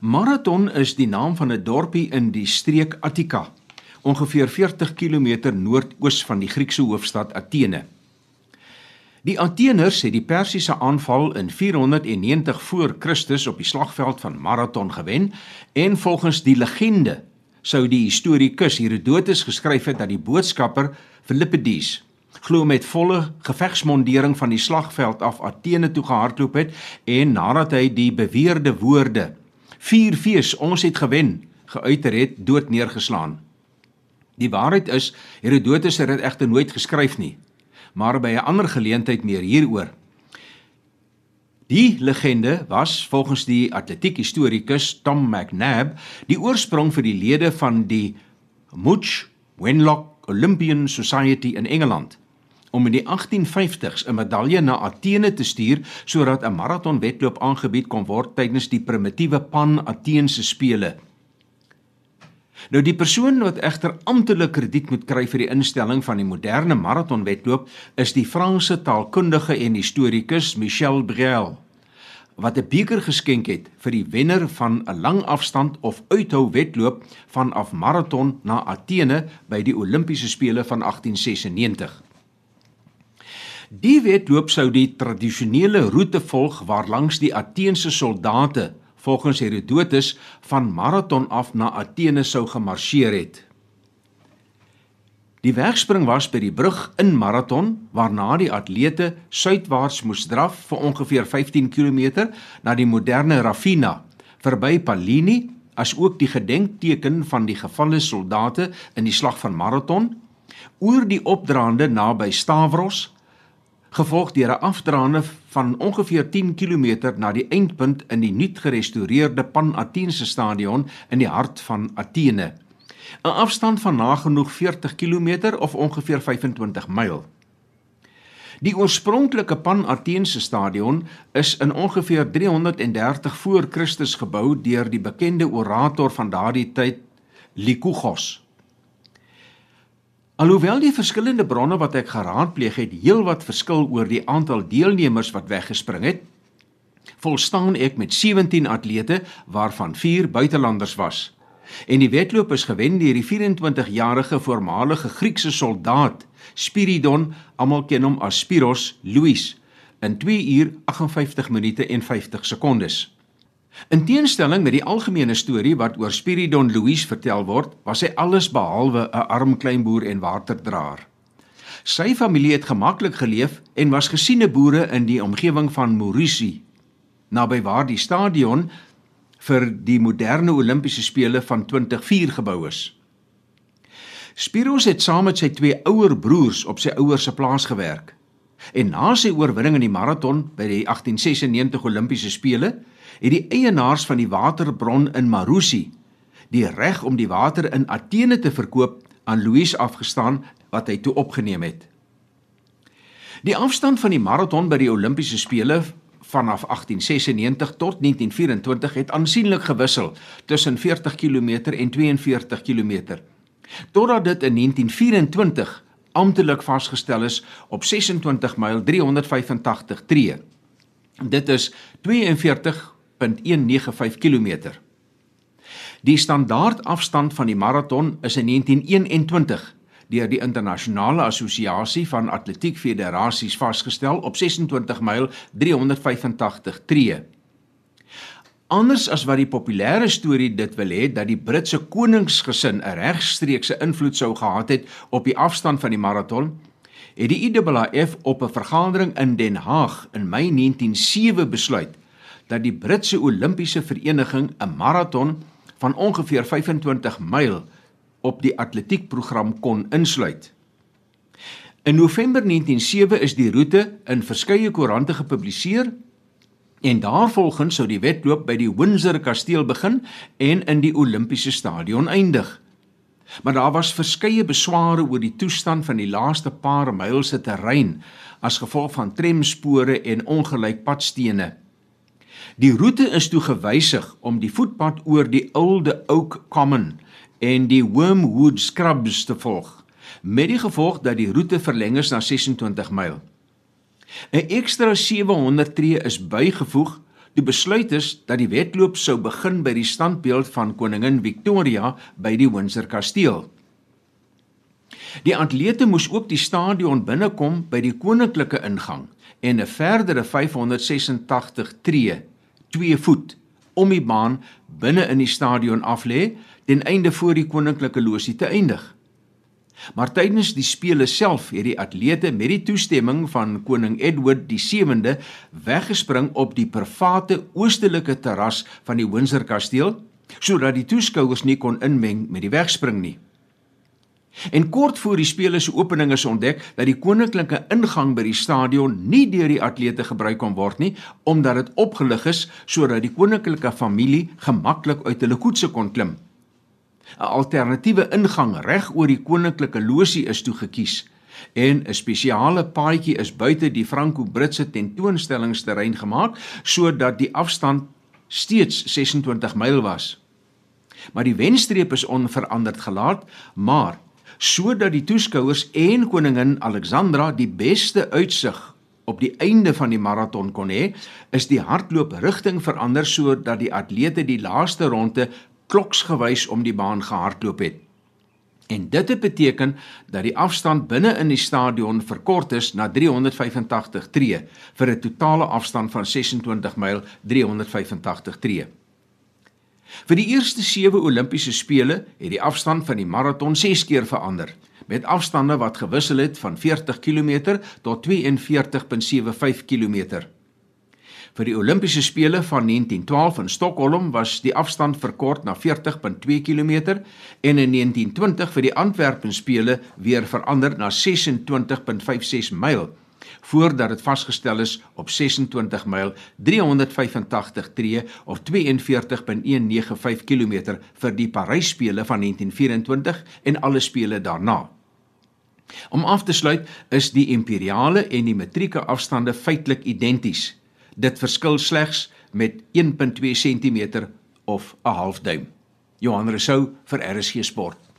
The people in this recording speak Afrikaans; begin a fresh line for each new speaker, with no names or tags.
Marathon is die naam van 'n dorpie in die streek Attika, ongeveer 40 km noordoos van die Griekse hoofstad Athene. Die Atheners het die Persiese aanval in 490 voor Christus op die slagveld van Marathon gewen en volgens die legende sou die historikus Herodotus geskryf het dat die boodskapper Philippides glo met volle gevegsmondering van die slagveld af Athene toe gehardloop het en nadat hy die beweerde woorde vier fees ons het gewen geuiter het dood neergeslaan. Die waarheid is Herodotus het dit egter nooit geskryf nie, maar by 'n ander geleentheid meer hieroor. Die legende was volgens die atletiek historikus Tom McNabb die oorsprong vir die lede van die Much Wenlock Olympian Society in Engeland om in die 1850s 'n medalje na Athene te stuur sodat 'n maratonwedloop aangebied kon word tydens die primitiewe Pan-Athense spele. Nou die persoon wat egter amptelik krediet moet kry vir die instelling van die moderne maratonwedloop is die Franse taalkundige en historikus Michel Brel wat 'n beker geskenk het vir die wenner van 'n langafstand of uithou wedloop vanaf maraton na Athene by die Olimpiese spele van 1896. Die wedloop sou die tradisionele roete volg waarlangs die Ateense soldate volgens Herodotus van Marathon af na Athene sou gemarseer het. Die wegspring was by die brug in Marathon waarna die atlete suidwaarts moes draf vir ongeveer 15 km na die moderne Raffina verby Palini as ook die gedenkteken van die gevalle soldate in die slag van Marathon oor die opdraande naby Stavros gevolg deur 'n afdraande van ongeveer 10 km na die eindpunt in die nuut gerestoreerde Pan-Athense stadion in die hart van Athene. 'n Afstand van nagenoeg 40 km of ongeveer 25 myl. Die oorspronklike Pan-Athense stadion is in ongeveer 330 voor Christus gebou deur die bekende orator van daardie tyd Lycurgus. Alhoewel die verskillende bronne wat ek geraadpleeg het heelwat verskil oor die aantal deelnemers wat weggespring het, volstaan ek met 17 atlete waarvan 4 buitelanders was. En die wedloop is gewen deur die 24-jarige voormalige Griekse soldaat Spiridon, almal ken hom as Spiros Louis, in 2 uur 58 minute en 50 sekondes. In teenstelling met die algemene storie wat oor Spiridon Louis vertel word, was hy alles behalwe 'n arm klein boer en waterdraer. Sy familie het gemaklik geleef en was gesiene boere in die omgewing van Mauricie, naby waar die stadion vir die moderne Olimpiese spele van 2004 gebou is. Spiros het saam met sy twee ouer broers op sy ouers se plaas gewerk. En na sy oorwinning in die maraton by die 1896 Olimpiese spele, het die eienaars van die waterbron in Marusi die reg om die water in Athene te verkoop aan Louis afgestaan wat hy toe opgeneem het. Die afstand van die maraton by die Olimpiese spele vanaf 1896 tot 1924 het aansienlik gewissel tussen 40 km en 42 km. Totdat dit in 1924 amptelik vasgestel is op 26 myl 385 tree. Dit is 0.195 km. Die standaard afstand van die maraton is in 1921 deur die internasionale assosiasie van atletiek federasies vasgestel op 26 myl 385 tree. Anders as wat die populêre storie dit wil hê dat die Britse koningsgesin 'n regstreekse invloed sou gehad het op die afstand van die maraton, het die IAAF op 'n vergadering in Den Haag in Mei 1907 besluit dat die Britse Olimpiese Vereniging 'n maraton van ongeveer 25 myl op die atletiekprogram kon insluit. In November 1907 is die roete in verskeie koerante gepubliseer en daarvolgens sou die wedloop by die Windsor Kasteel begin en in die Olimpiese Stadion eindig. Maar daar was verskeie besware oor die toestand van die laaste paar myl se terrein as gevolg van tramspore en ongelyk padstene. Die roete is toe gewysig om die voetpad oor die Oude Oak Common en die Wormwood Scrubs te volg, met die gevolg dat die roete verleng is na 26 myl. 'n Ekstra 700 tree is bygevoeg Die besluit is dat die wedloop sou begin by die standbeeld van koningin Victoria by die Windsor Kasteel. Die atlete moes ook die stadion binnekom by die koninklike ingang en 'n verdere 586 tree, 2 voet, om die baan binne in die stadion af lê ten einde voor die koninklike losie te eindig. Maar tydens die spele self het die atlete met die toestemming van koning Edward 7de weggespring op die private oostelike terras van die Windsor kasteel sodat die toeskouers nie kon inmeng met die wegspring nie. En kort voor die spele se opening is ontdek dat die koninklike ingang by die stadion nie deur die atlete gebruik kon word nie omdat dit opgelig is sodat die koninklike familie gemaklik uit hulle koetse kon klim. 'n alternatiewe ingang reg oor die koninklike losie is toe gekies en 'n spesiale paadjie is buite die Franco-Britse tentoonstellingsterrein gemaak sodat die afstand steeds 26 myl was. Maar die wenstreep is onveranderd gelaat, maar sodat die toeskouers en koningin Alexandra die beste uitsig op die einde van die maraton kon hê, is die hardloop rigting verander sodat die atlete die laaste ronde kloksgewys om die baan gehardloop het. En dit het beteken dat die afstand binne in die stadion verkort is na 385 tree vir 'n totale afstand van 26 myl 385 tree. Vir die eerste 7 Olimpiese spele het die afstand van die maraton 6 keer verander met afstande wat gewissel het van 40 km tot 42.75 km. Vir die Olimpiese spele van 1912 in Stockholm was die afstand verkort na 40.2 km en in 1920 vir die Antwerpen spele weer verander na 26.56 myl voordat dit vasgestel is op 26 myl 385 tree of 42.195 km vir die Parys spele van 1924 en alle spele daarna. Om af te sluit is die imperiale en die metrieke afstande feitelik identies. Dit verskil slegs met 1.2 cm of 'n half duim. Johan Rousseau vir RSG Sport.